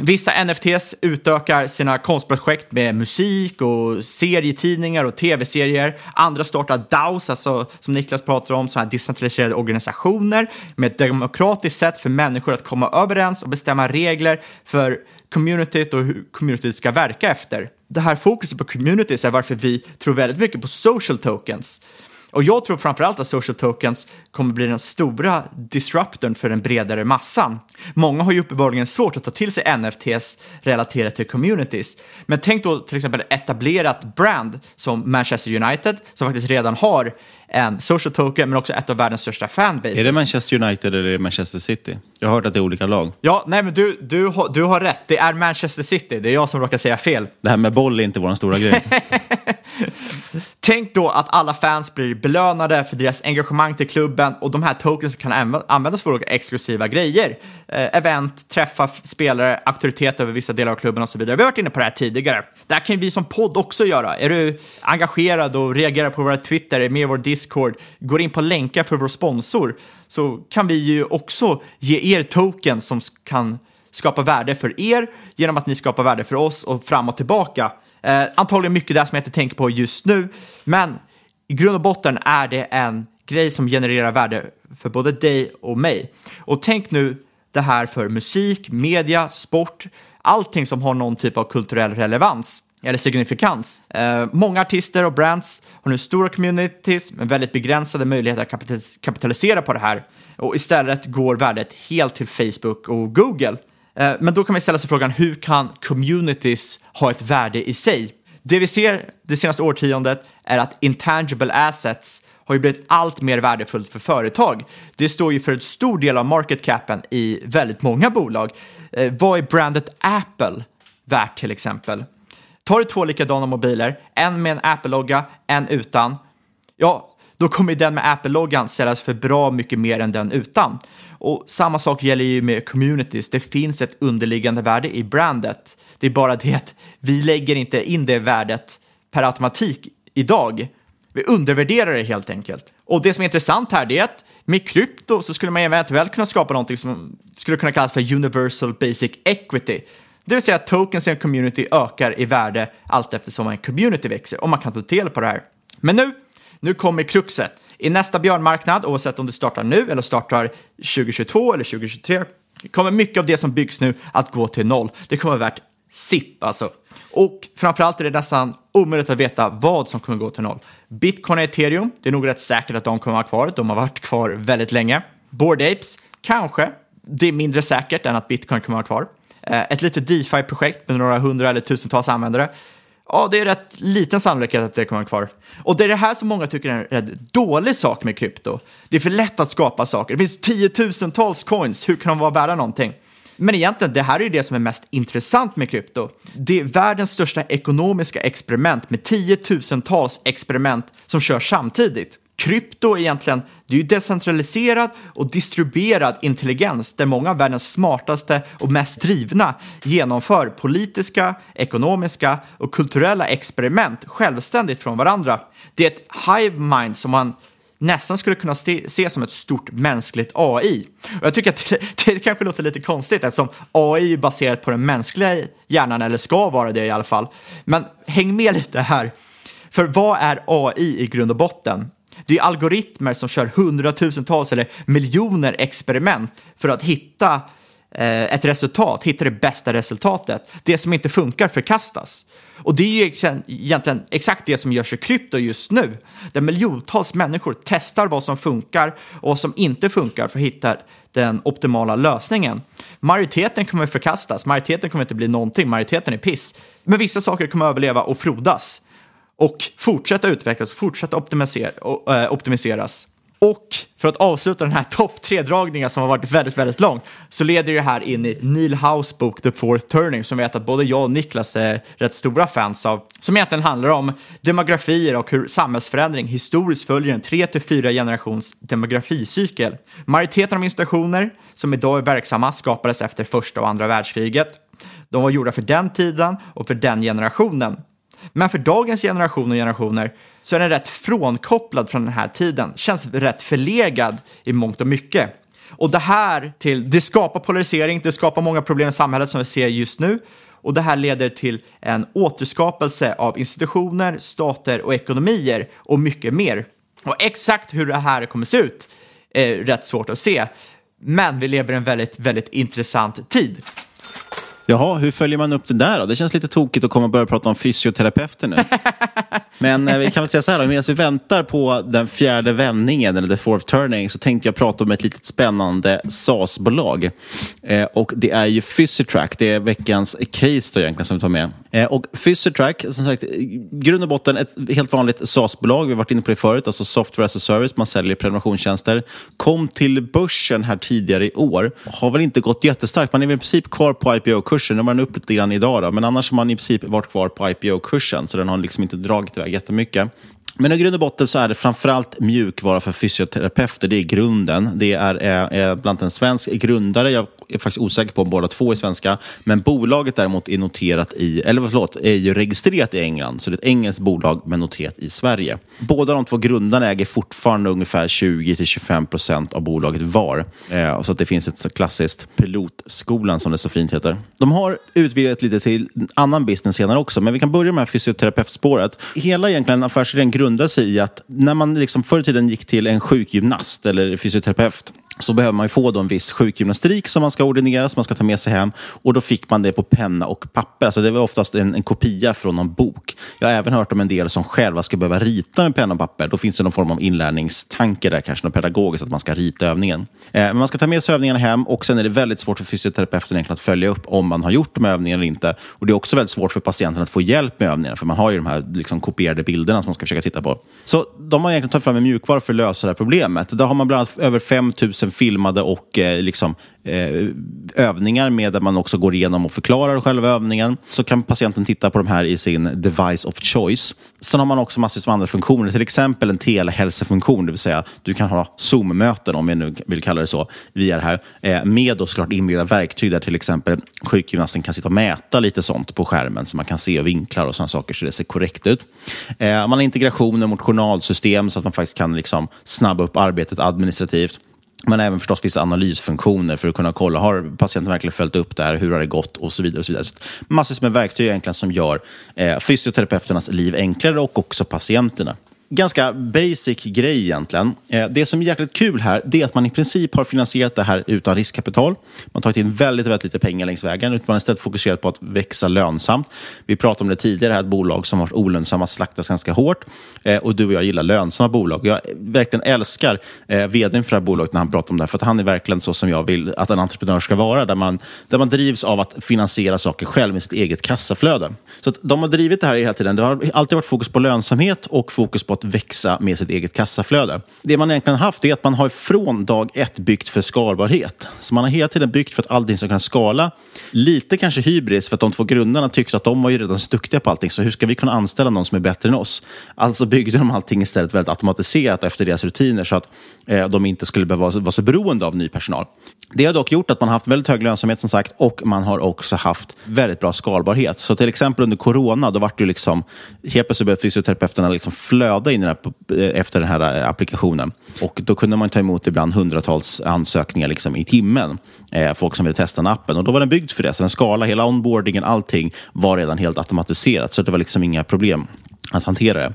Vissa NFTs utökar sina konstprojekt med musik och serietidningar och tv-serier. Andra startar DAOs, alltså som Niklas pratar om, så här decentraliserade organisationer med ett demokratiskt sätt för människor att komma överens och bestämma regler för communityt och hur communityt ska verka efter. Det här fokuset på communities är varför vi tror väldigt mycket på social tokens. Och jag tror framförallt att social tokens kommer bli den stora disruptorn för den bredare massan. Många har ju uppenbarligen svårt att ta till sig NFTs relaterat till communities. Men tänk då till exempel etablerat brand som Manchester United som faktiskt redan har en social token men också ett av världens största fanbases. Är det Manchester United eller Manchester City? Jag har hört att det är olika lag. Ja, nej men du, du, har, du har rätt. Det är Manchester City. Det är jag som råkar säga fel. Det här med boll är inte vår stora grej. (laughs) Tänk då att alla fans blir belönade för deras engagemang till klubben och de här tokens kan användas för olika exklusiva grejer. Eh, event, träffa spelare, auktoritet över vissa delar av klubben och så vidare. Vi har varit inne på det här tidigare. Det här kan vi som podd också göra. Är du engagerad och reagerar på våra Twitter, är med i vår Discord, går in på länkar för vår sponsor så kan vi ju också ge er tokens som kan skapa värde för er genom att ni skapar värde för oss och fram och tillbaka. Eh, antagligen mycket där som jag inte tänker på just nu, men i grund och botten är det en grej som genererar värde för både dig och mig. Och tänk nu det här för musik, media, sport, allting som har någon typ av kulturell relevans eller signifikans. Eh, många artister och brands har nu stora communities med väldigt begränsade möjligheter att kapitalisera på det här och istället går värdet helt till Facebook och Google. Eh, men då kan man ställa sig frågan, hur kan communities ha ett värde i sig? Det vi ser det senaste årtiondet är att intangible assets har ju blivit allt mer värdefullt för företag. Det står ju för en stor del av market capen i väldigt många bolag. Eh, vad är brandet Apple värt till exempel? Tar du två likadana mobiler, en med en Apple-logga, en utan, ja, då kommer den med Apple-loggan säljas för bra mycket mer än den utan. Och samma sak gäller ju med communities. Det finns ett underliggande värde i brandet. Det är bara det att vi lägger inte in det värdet per automatik idag. Vi undervärderar det helt enkelt. Och det som är intressant här är att med krypto så skulle man eventuellt kunna skapa någonting som skulle kunna kallas för universal basic equity. Det vill säga att tokens i en community ökar i värde allt eftersom en community växer och man kan ta del på det här. Men nu, nu kommer kruxet. I nästa björnmarknad, oavsett om du startar nu eller startar 2022 eller 2023, kommer mycket av det som byggs nu att gå till noll. Det kommer vara värt SIP alltså. Och framförallt är det nästan omöjligt att veta vad som kommer gå till noll. Bitcoin och ethereum, det är nog rätt säkert att de kommer vara kvar. De har varit kvar väldigt länge. Bored Apes, kanske. Det är mindre säkert än att bitcoin kommer vara kvar. Eh, ett litet DeFi-projekt med några hundra eller tusentals användare. Ja, det är rätt liten sannolikhet att det kommer vara kvar. Och det är det här som många tycker är en rätt dålig sak med krypto. Det är för lätt att skapa saker. Det finns tiotusentals coins, hur kan de vara värda någonting? Men egentligen, det här är ju det som är mest intressant med krypto. Det är världens största ekonomiska experiment med tiotusentals experiment som körs samtidigt. Krypto är egentligen, det är ju decentraliserad och distribuerad intelligens där många av världens smartaste och mest drivna genomför politiska, ekonomiska och kulturella experiment självständigt från varandra. Det är ett hive mind som man nästan skulle kunna se som ett stort mänskligt AI. Och jag tycker att det, (laughs) det kanske låter lite konstigt eftersom AI är baserat på den mänskliga hjärnan, eller ska vara det i alla fall. Men häng med lite här. För vad är AI i grund och botten? Det är algoritmer som kör hundratusentals eller miljoner experiment för att hitta eh, ett resultat, hitta det bästa resultatet. Det som inte funkar förkastas. Och det är ju egentligen exakt det som görs i krypto just nu, där miljontals människor testar vad som funkar och vad som inte funkar för att hitta den optimala lösningen. Majoriteten kommer förkastas, majoriteten kommer inte bli någonting, majoriteten är piss. Men vissa saker kommer överleva och frodas och fortsätta utvecklas och fortsätta eh, optimiseras. Och för att avsluta den här topp tre-dragningen som har varit väldigt, väldigt lång så leder det här in i Neil House bok The Fourth Turning som vet att både jag och Niklas är rätt stora fans av. Som egentligen handlar om demografier och hur samhällsförändring historiskt följer en tre till fyra generations demograficykel. Majoriteten av institutioner som idag är verksamma skapades efter första och andra världskriget. De var gjorda för den tiden och för den generationen. Men för dagens generation och generationer så är den rätt frånkopplad från den här tiden. Känns rätt förlegad i mångt och mycket. Och det här till, det skapar polarisering, det skapar många problem i samhället som vi ser just nu. Och det här leder till en återskapelse av institutioner, stater och ekonomier och mycket mer. Och exakt hur det här kommer se ut är rätt svårt att se. Men vi lever i en väldigt, väldigt intressant tid. Jaha, hur följer man upp det där då? Det känns lite tokigt att komma och börja prata om fysioterapeuter nu. (laughs) Men eh, vi kan väl säga så här, medan vi väntar på den fjärde vändningen, eller the fourth turning, så tänkte jag prata om ett litet spännande SAS-bolag. Eh, och det är ju Physitrack, det är veckans case då egentligen som vi tar med. Eh, och Physitrack, som sagt, grund och botten ett helt vanligt SAS-bolag, vi har varit inne på det förut, alltså software as a service, man säljer prenumerationstjänster. Kom till börsen här tidigare i år, har väl inte gått jättestarkt, man är väl i princip kvar på IPO-kursen, nu var den upp lite grann idag då, men annars har man i princip varit kvar på IPO-kursen, så den har liksom inte dragit iväg jättemycket. Men i grund och botten så är det framförallt mjukvara för fysioterapeuter. Det är grunden. Det är, är, är bland en svensk grundare. Jag är faktiskt osäker på om båda två är svenska. Men bolaget däremot är noterat i, eller förlåt, är ju registrerat i England. Så det är ett engelskt bolag men noterat i Sverige. Båda de två grundarna äger fortfarande ungefär 20-25 procent av bolaget var. Eh, så att det finns ett klassiskt pilotskolan som det så fint heter. De har utvidgat lite till annan business senare också. Men vi kan börja med fysioterapeutspåret. Hela egentligen affärsidén grundar sig i att när man liksom förr i tiden gick till en sjukgymnast eller fysioterapeut så behöver man få en viss sjukgymnastik som man ska ordinera, som man ska ta med sig hem. Och då fick man det på penna och papper. Alltså det var oftast en, en kopia från någon bok. Jag har även hört om en del som själva ska behöva rita med penna och papper. Då finns det någon form av inlärningstanke där, kanske något pedagogiskt, att man ska rita övningen. Eh, men man ska ta med sig övningarna hem och sen är det väldigt svårt för fysioterapeuten egentligen att följa upp om man har gjort de övningarna eller inte. Och det är också väldigt svårt för patienten att få hjälp med övningarna, för man har ju de här liksom, kopierade bilderna som man ska försöka titta på. Så de har egentligen tagit fram en mjukvara för att lösa det här problemet. Där har man bland annat över sen filmade och eh, liksom, eh, övningar med där man också går igenom och förklarar själva övningen. Så kan patienten titta på de här i sin device of choice. Sen har man också massvis med andra funktioner, till exempel en telehälsofunktion, det vill säga du kan ha Zoom-möten, om vi nu vill kalla det så, via det här, eh, med då såklart inbyggda verktyg där till exempel sjukgymnasten kan sitta och mäta lite sånt på skärmen så man kan se vinklar och sådana saker så det ser korrekt ut. Eh, man har integrationer mot journalsystem så att man faktiskt kan liksom snabba upp arbetet administrativt. Men även förstås vissa analysfunktioner för att kunna kolla, har patienten verkligen följt upp det här, hur har det gått och så vidare. Och så vidare. Så massor med verktyg egentligen som gör eh, fysioterapeuternas liv enklare och också patienterna ganska basic grej egentligen. Eh, det som är jäkligt kul här det är att man i princip har finansierat det här utan riskkapital. Man har tagit in väldigt, väldigt lite pengar längs vägen. Utan man har istället fokuserat på att växa lönsamt. Vi pratade om det tidigare, här, ett bolag som har olönsamma slaktas ganska hårt. Eh, och du och jag gillar lönsamma bolag. Jag verkligen älskar eh, vdn för det här bolaget när han pratar om det här. För att han är verkligen så som jag vill att en entreprenör ska vara. Där man, där man drivs av att finansiera saker själv med sitt eget kassaflöde. Så att de har drivit det här hela tiden. Det har alltid varit fokus på lönsamhet och fokus på att växa med sitt eget kassaflöde. Det man egentligen haft är att man har från dag ett byggt för skalbarhet. Så man har hela tiden byggt för att allting ska kunna skala. Lite kanske hybris för att de två grundarna tyckte att de var ju redan så duktiga på allting. Så hur ska vi kunna anställa någon som är bättre än oss? Alltså byggde de allting istället väldigt automatiserat efter deras rutiner så att Eh, de inte skulle behöva vara så beroende av ny personal. Det har dock gjort att man har haft väldigt hög lönsamhet som sagt och man har också haft väldigt bra skalbarhet. Så till exempel under corona, då var det ju liksom, helt plötsligt började fysioterapeuterna liksom flöda in den här, eh, efter den här eh, applikationen. Och då kunde man ta emot ibland hundratals ansökningar liksom i timmen. Eh, folk som ville testa den appen. Och då var den byggd för det. Så den skala, hela onboardingen, allting var redan helt automatiserat. Så det var liksom inga problem att hantera det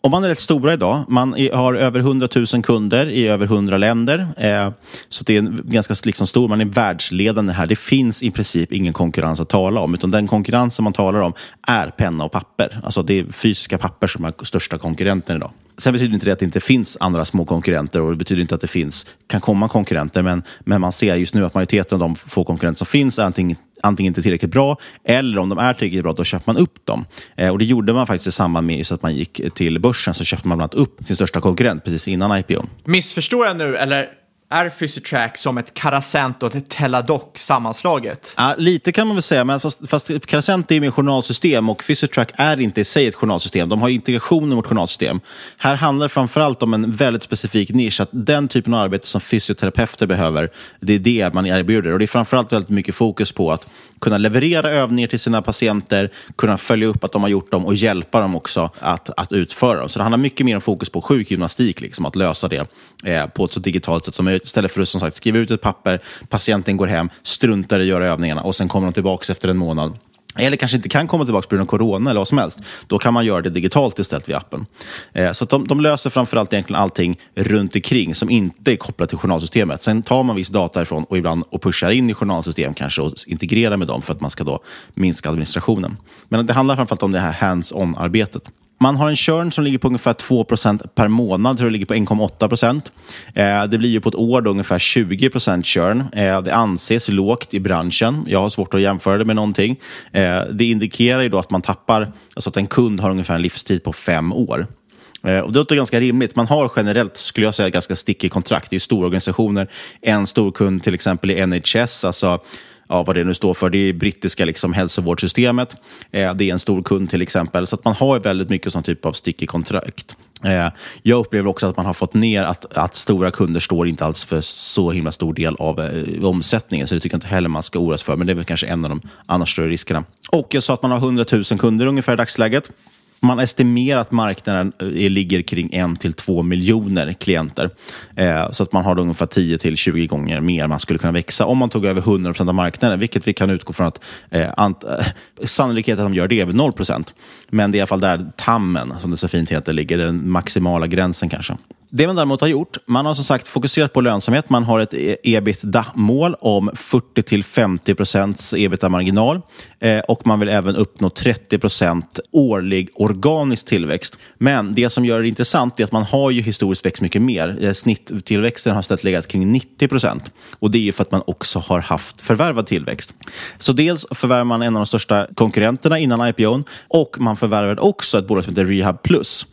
om man är rätt stora idag, man har över 100 000 kunder i över 100 länder. Eh, så det är en ganska liksom stor, man är världsledande här. Det finns i princip ingen konkurrens att tala om, utan den konkurrensen man talar om är penna och papper. Alltså det är fysiska papper som är största konkurrenten idag. Sen betyder inte det att det inte finns andra små konkurrenter och det betyder inte att det finns, kan komma konkurrenter, men, men man ser just nu att majoriteten av de få konkurrenter som finns är antingen antingen inte tillräckligt bra eller om de är tillräckligt bra, då köper man upp dem. Eh, och Det gjorde man faktiskt i samband med så att man gick till börsen. Så köpte man bland annat upp sin största konkurrent precis innan IPO. Missförstår jag nu, eller är Physitrack som ett Karacent och ett Teladoc sammanslaget? Ja, lite kan man väl säga, men fast, fast Carasent är mer journalsystem och Physitrack är inte i sig ett journalsystem. De har integrationer mot journalsystem. Här handlar det framförallt om en väldigt specifik nisch, att den typen av arbete som fysioterapeuter behöver, det är det man erbjuder. Och det är framförallt väldigt mycket fokus på att kunna leverera övningar till sina patienter, kunna följa upp att de har gjort dem och hjälpa dem också att, att utföra dem. Så det handlar mycket mer om fokus på sjukgymnastik, liksom, att lösa det eh, på ett så digitalt sätt som möjligt istället för att som sagt skriva ut ett papper, patienten går hem, struntar i att göra övningarna och sen kommer de tillbaka efter en månad eller kanske inte kan komma tillbaka på grund av corona eller vad som helst. Då kan man göra det digitalt istället via appen. Eh, så de, de löser framförallt egentligen allting runt omkring som inte är kopplat till journalsystemet. Sen tar man viss data ifrån och ibland och pushar in i journalsystem kanske och integrerar med dem för att man ska då minska administrationen. Men det handlar framförallt om det här hands-on-arbetet. Man har en churn som ligger på ungefär 2% per månad. Jag tror det ligger på 1,8 eh, Det blir ju på ett år då ungefär 20 churn. Eh, det anses lågt i branschen. Jag har svårt att jämföra det med någonting. Eh, det indikerar ju då att man tappar, alltså att en kund har ungefär en livstid på fem år. Eh, och det låter ganska rimligt. Man har generellt, skulle jag säga, ganska stickig kontrakt. Det är stora organisationer. En stor kund till exempel i NHS, alltså ja, vad det nu står för. Det är brittiska liksom, hälsovårdssystemet. Eh, det är en stor kund till exempel. Så att man har väldigt mycket sån typ av stick i kontrakt. Eh, jag upplever också att man har fått ner att, att stora kunder står inte alls för så himla stor del av eh, omsättningen. Så det tycker jag inte heller man ska oroa sig för. Men det är väl kanske en av de annars större riskerna. Och jag sa att man har 100 000 kunder ungefär i dagsläget. Man estimerar att marknaden eh, ligger kring 1-2 miljoner klienter. Eh, så att man har ungefär 10-20 gånger mer man skulle kunna växa om man tog över 100 av marknaden, vilket vi kan utgå från att eh, ant, eh, sannolikheten att de gör det är väl 0% Men det är i alla fall där tammen, som det så fint heter, ligger den maximala gränsen kanske. Det man däremot har gjort, man har som sagt fokuserat på lönsamhet. Man har ett e- ebitda-mål om 40-50 procents ebitda-marginal eh, och man vill även uppnå 30 procent årlig organisk tillväxt. Men det som gör det intressant är att man har ju historiskt växt mycket mer. Eh, snitttillväxten har istället legat kring 90 procent och det är ju för att man också har haft förvärvad tillväxt. Så dels förvärvar man en av de största konkurrenterna innan IPOn och man förvärvade också ett bolag som heter Rehab Plus.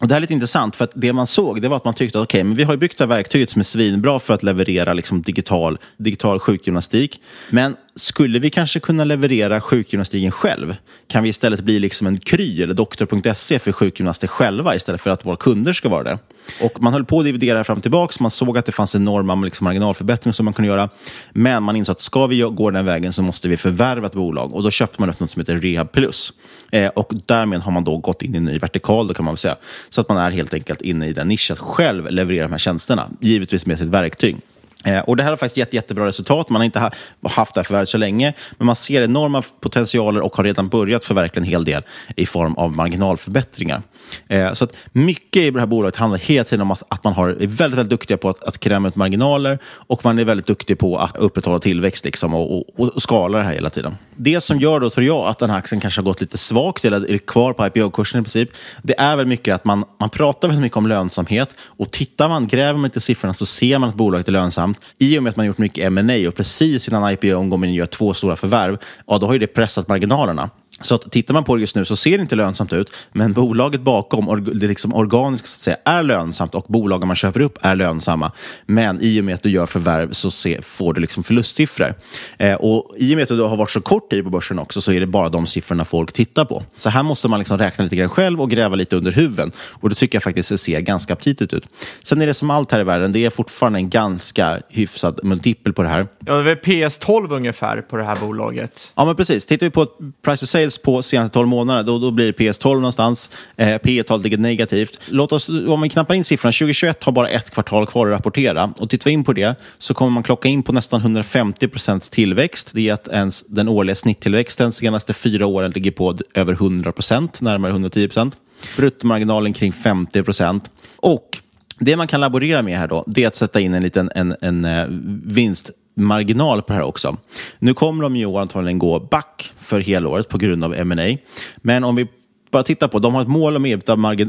Och det här är lite intressant, för att det man såg det var att man tyckte att okay, men vi har byggt det här verktyget som är svinbra för att leverera liksom, digital, digital sjukgymnastik. Men skulle vi kanske kunna leverera sjukgymnastiken själv? Kan vi istället bli liksom en Kry eller doktor.se för sjukgymnaster själva istället för att våra kunder ska vara det? Och man höll på att dividera fram och tillbaka, man såg att det fanns enorma liksom, marginalförbättringar som man kunde göra. Men man insåg att ska vi gå den vägen så måste vi förvärva ett bolag och då köpte man upp något som heter Rehab Plus. Eh, och därmed har man då gått in i en ny vertikal, då kan man väl säga. Så att man är helt enkelt inne i den nischen att själv leverera de här tjänsterna, givetvis med sitt verktyg. Eh, och Det här har faktiskt gett jättebra resultat. Man har inte haft det här förvärvet så länge, men man ser enorma potentialer och har redan börjat förverkliga en hel del i form av marginalförbättringar. Eh, så att mycket i det här bolaget handlar hela tiden om att, man har, är väldigt, väldigt duktiga på att, att kräma ut marginaler och man är väldigt duktig på att upprätthålla tillväxt liksom, och, och, och skala det här hela tiden. Det som gör då, tror jag, att den här aktien kanske har gått lite svagt eller är kvar på IPO-kursen i princip, det är väl mycket att man, man pratar väldigt mycket om lönsamhet och tittar man, gräver man inte siffrorna så ser man att bolaget är lönsamt. I och med att man gjort mycket M&A och precis innan IPO går man gör två stora förvärv, ja, då har ju det pressat marginalerna. Så att tittar man på det just nu så ser det inte lönsamt ut, men bolaget bakom, det liksom organiskt så att säga, är lönsamt och bolagen man köper upp är lönsamma. Men i och med att du gör förvärv så se, får du liksom förlustsiffror. Eh, och I och med att du har varit så kort tid på börsen också så är det bara de siffrorna folk tittar på. Så här måste man liksom räkna lite grann själv och gräva lite under huven. Och det tycker jag faktiskt det ser ganska aptitligt ut. Sen är det som allt här i världen, det är fortfarande en ganska hyfsad multipel på det här. Ja, det är PS12 ungefär på det här bolaget. Ja, men precis. Tittar vi på price to sales sales på senaste 12 månaderna, då, då blir det PS12 någonstans. Eh, P talet ligger negativt. Låt oss, om man knappar in siffrorna, 2021 har bara ett kvartal kvar att rapportera. Och tittar vi in på det så kommer man klocka in på nästan 150 procents tillväxt. Det är att ens, den årliga snitttillväxten de senaste fyra åren ligger på över 100 procent, närmare 110 procent. Bruttomarginalen kring 50 procent. Och det man kan laborera med här då, det är att sätta in en liten en, en, en vinst marginal på det här också. Nu kommer de ju antagligen gå back för helåret på grund av M&A. Men om vi bara titta på, de har ett mål om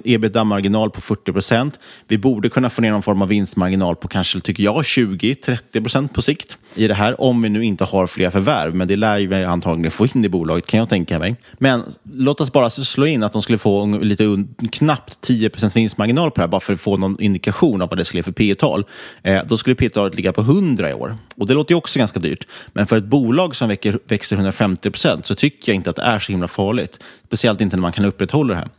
ebitda-marginal på 40 procent. Vi borde kunna få ner någon form av vinstmarginal på kanske, tycker jag, 20-30 procent på sikt i det här, om vi nu inte har fler förvärv. Men det lär vi antagligen få in i bolaget, kan jag tänka mig. Men låt oss bara slå in att de skulle få lite knappt 10 procent vinstmarginal på det här, bara för att få någon indikation av vad det skulle ge för P tal eh, Då skulle P talet ligga på 100 i år. Och det låter ju också ganska dyrt. Men för ett bolag som växer 150 procent så tycker jag inte att det är så himla farligt. Speciellt inte när man kan upprätthålla det här.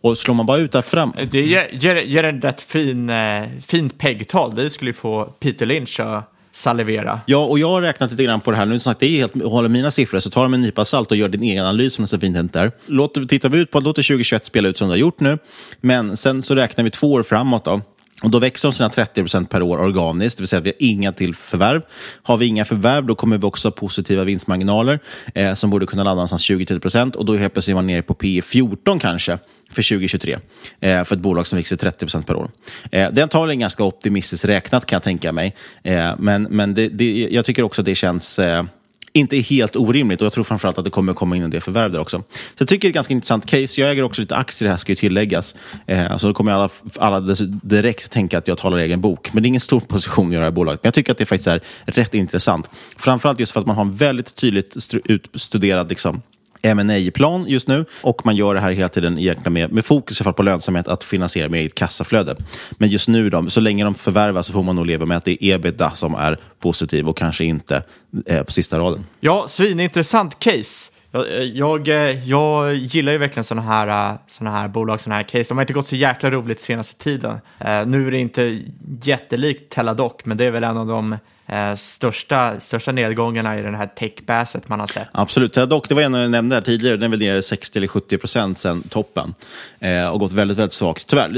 Och slår man bara ut där fram... Det ger, ger, ger en rätt fin, eh, fint PEG-tal. Det skulle ju få Peter Lynch att salivera. Ja, och jag har räknat lite grann på det här. Nu sagt, det är helt, håller mina siffror, så ta dem en nypa salt och gör din egen analys som det så fint där. Låt, tittar vi ut på låter 2021 spela ut som det har gjort nu, men sen så räknar vi två år framåt. Då. Och då växer de sina 30 procent per år organiskt, det vill säga att vi har inga till förvärv. Har vi inga förvärv, då kommer vi också ha positiva vinstmarginaler eh, som borde kunna landa någonstans 20-30 procent och då helt plötsligt är man nere på P 14 kanske för 2023 eh, för ett bolag som växer 30 procent per år. Eh, det är antagligen ganska optimistiskt räknat kan jag tänka mig, eh, men, men det, det, jag tycker också att det känns eh, inte är helt orimligt och jag tror framförallt att det kommer komma in en del förvärv där också. Så jag tycker det är ett ganska intressant case. Jag äger också lite aktier här ska ju tilläggas. Eh, så då kommer alla, alla direkt tänka att jag talar egen bok. Men det är ingen stor position att göra i bolaget. Men jag tycker att det faktiskt är rätt intressant. Framförallt just för att man har en väldigt tydligt utstuderad liksom, ma plan just nu och man gör det här hela tiden egentligen med, med fokus på lönsamhet att finansiera med eget kassaflöde. Men just nu, då, så länge de förvärvar så får man nog leva med att det är ebitda som är positiv och kanske inte eh, på sista raden. Ja, svinintressant case. Jag, eh, jag, eh, jag, gillar ju verkligen sådana här, eh, såna här bolag, sådana här case. De har inte gått så jäkla roligt senaste tiden. Nu är det inte jättelikt Teladoc, men det är väl en av de eh, största, största nedgångarna i den här tech-basset man har sett. Absolut, dock, det var en jag nämnde här tidigare, den är väl nere 60 eller 70 procent sedan toppen eh, och gått väldigt, väldigt svagt. Tyvärr,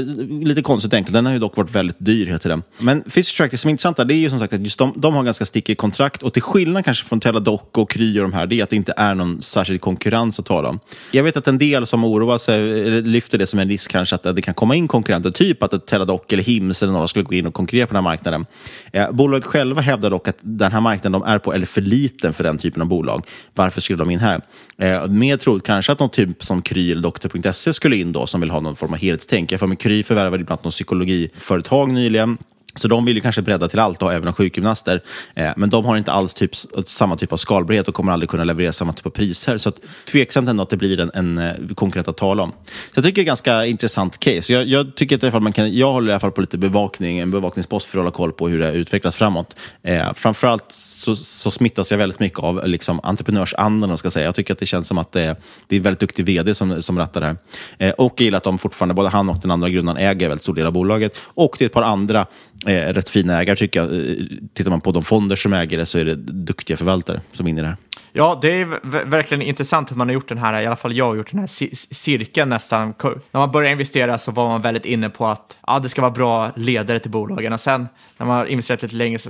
lite konstigt enkelt, den har ju dock varit väldigt dyr hela tiden. Men Fisher Track, det som är intressant där, det är ju som sagt att just de, de har ganska stickig kontrakt och till skillnad kanske från Teladoc och Kry och de här, det är att det inte är någon särskild konkurrens att tala om. Jag vet att en del som oroar sig, eller lyfter det som en risk kanske, att det kan komma in konkurrenter, typ att ett Teladoc eller Hims eller några skulle gå in och konkurrera på den här marknaden. Eh, bolaget själva hävdar hävdar dock att den här marknaden de är på är för liten för den typen av bolag. Varför skulle de in här? Eh, mer troligt kanske att någon typ som Kry eller Doktor.se skulle in då, som vill ha någon form av helhetstänk. Jag får med Kry förvärvade bland annat något psykologiföretag nyligen så de vill ju kanske bredda till allt då, även ha sjukgymnaster. Eh, men de har inte alls typ, samma typ av skalbarhet och kommer aldrig kunna leverera samma typ av priser. Så att, tveksamt ändå att det blir en, en eh, konkurrent att tala om. Så jag tycker det är ett ganska intressant case. Jag, jag tycker att i alla fall man kan, jag håller i alla fall på lite bevakning, en bevakningspost för att hålla koll på hur det utvecklas framåt. Eh, framförallt så, så smittas jag väldigt mycket av liksom, entreprenörsandan. Ska säga. Jag tycker att det känns som att det, det är en väldigt duktig vd som, som rattar det här. Eh, och jag gillar att de fortfarande, både han och den andra grundaren äger en väldigt stor del av bolaget. Och det är ett par andra eh, rätt fina ägare tycker jag. Eh, tittar man på de fonder som äger det så är det duktiga förvaltare som är inne i det här. Ja, det är verkligen intressant hur man har gjort den här, i alla fall jag har gjort den här cirkeln nästan. När man började investera så var man väldigt inne på att ja, det ska vara bra ledare till bolagen och sen när man har investerat lite längre så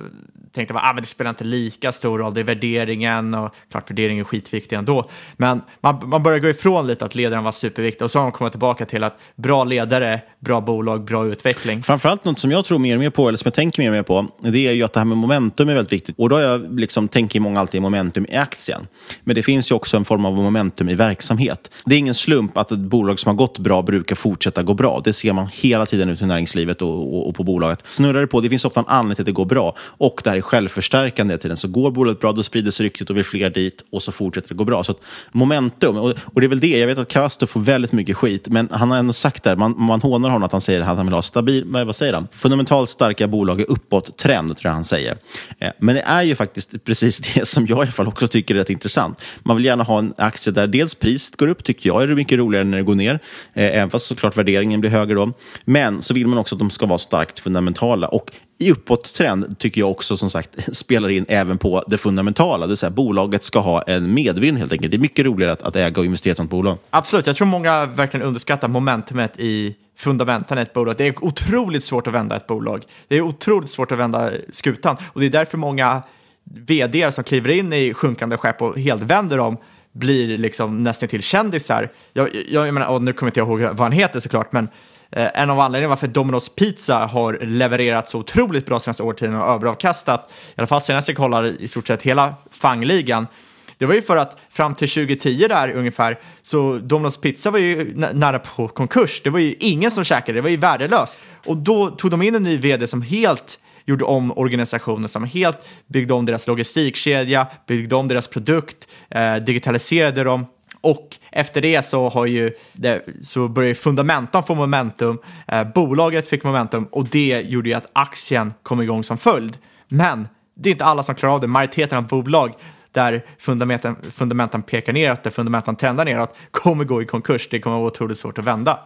tänkte man att ah, det spelar inte lika stor roll, det är värderingen och klart värderingen är skitviktig ändå. Men man, man börjar gå ifrån lite att ledaren var superviktig och så har man kommit tillbaka till att bra ledare, bra bolag, bra utveckling. Framförallt något som jag tror mer och mer på, eller som jag tänker mer och mer på, det är ju att det här med momentum är väldigt viktigt. Och då har jag liksom, tänker många alltid momentum i aktier aktien. Men det finns ju också en form av momentum i verksamhet. Det är ingen slump att ett bolag som har gått bra brukar fortsätta gå bra. Det ser man hela tiden ute i näringslivet och, och, och på bolaget. Snurrar det på, det finns ofta en anledning till att det går bra. Och det här är självförstärkande tiden. Så går bolaget bra, då sprider sig ryktet och vill fler dit och så fortsätter det gå bra. Så att momentum, och, och det är väl det, jag vet att Castro får väldigt mycket skit, men han har ändå sagt där, man, man hånar honom att han säger att han vill ha stabil, vad säger han? Fundamentalt starka bolag i uppåt-trend, tror jag han säger. Eh, men det är ju faktiskt precis (laughs) det som jag i alla fall också tycker är rätt intressant. Man vill gärna ha en aktie där dels priset går upp, tycker jag är det mycket roligare när det går ner, eh, även fast såklart värderingen blir högre då. Men så vill man också att de ska vara starkt fundamentala. Och i uppåttrend tycker jag också som sagt (laughs) spelar in även på det fundamentala. Det vill säga bolaget ska ha en medvind helt enkelt. Det är mycket roligare att, att äga och investera i ett sånt bolag. Absolut, jag tror många verkligen underskattar momentumet i fundamenten i ett bolag. Det är otroligt svårt att vända ett bolag. Det är otroligt svårt att vända skutan och det är därför många vd som kliver in i sjunkande skepp och helt vänder dem blir liksom nästan till kändisar. Jag, jag, jag menar, och nu kommer inte jag ihåg vad han heter såklart, men Eh, en av anledningarna varför Domino's Pizza har levererat så otroligt bra senaste årtionden och överavkastat, i alla fall senast jag kollar i stort sett hela fangligan, det var ju för att fram till 2010 där ungefär, så Domino's Pizza var ju nära på konkurs. Det var ju ingen som käkade, det var ju värdelöst. Och då tog de in en ny vd som helt gjorde om organisationen, som helt byggde om deras logistikkedja, byggde om deras produkt, eh, digitaliserade dem och efter det så, har ju det, så började fundamentan få momentum, eh, bolaget fick momentum och det gjorde ju att aktien kom igång som följd. Men det är inte alla som klarar av det. Majoriteten av bolag där fundamentan, fundamentan pekar neråt, där fundamentan trendar neråt, kommer gå i konkurs. Det kommer vara otroligt svårt att vända.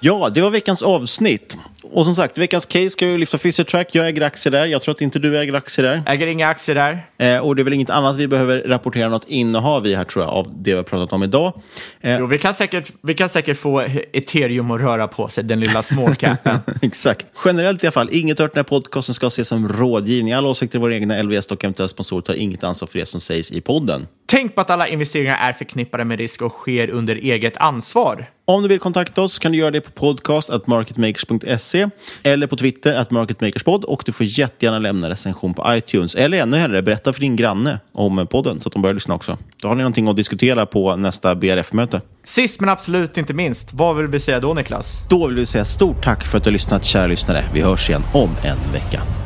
Ja, det var veckans avsnitt. Och som sagt, veckans case ska ju lyfta Physiotrack. Jag äger aktier där. Jag tror att inte du äger aktier där. Äger inga aktier där. Eh, och det är väl inget annat vi behöver rapportera något innehav i här tror jag, av det vi har pratat om idag. Eh. Jo, vi kan, säkert, vi kan säkert få ethereum att röra på sig, den lilla småcapen. (laughs) Exakt. Generellt i alla fall, inget hört den här podcasten ska ses som rådgivning. Alla åsikter är våra egna LVS och eventuella sponsorer tar inget ansvar för det som sägs i podden. Tänk på att alla investeringar är förknippade med risk och sker under eget ansvar. Om du vill kontakta oss kan du göra det på podcast.marketmakers.se eller på Twitter att marketmakerspod och du får jättegärna lämna recension på iTunes. Eller ännu hellre, berätta för din granne om podden så att de börjar lyssna också. Då har ni någonting att diskutera på nästa BRF-möte. Sist men absolut inte minst, vad vill vi säga då Niklas? Då vill vi säga stort tack för att du har lyssnat kära lyssnare. Vi hörs igen om en vecka.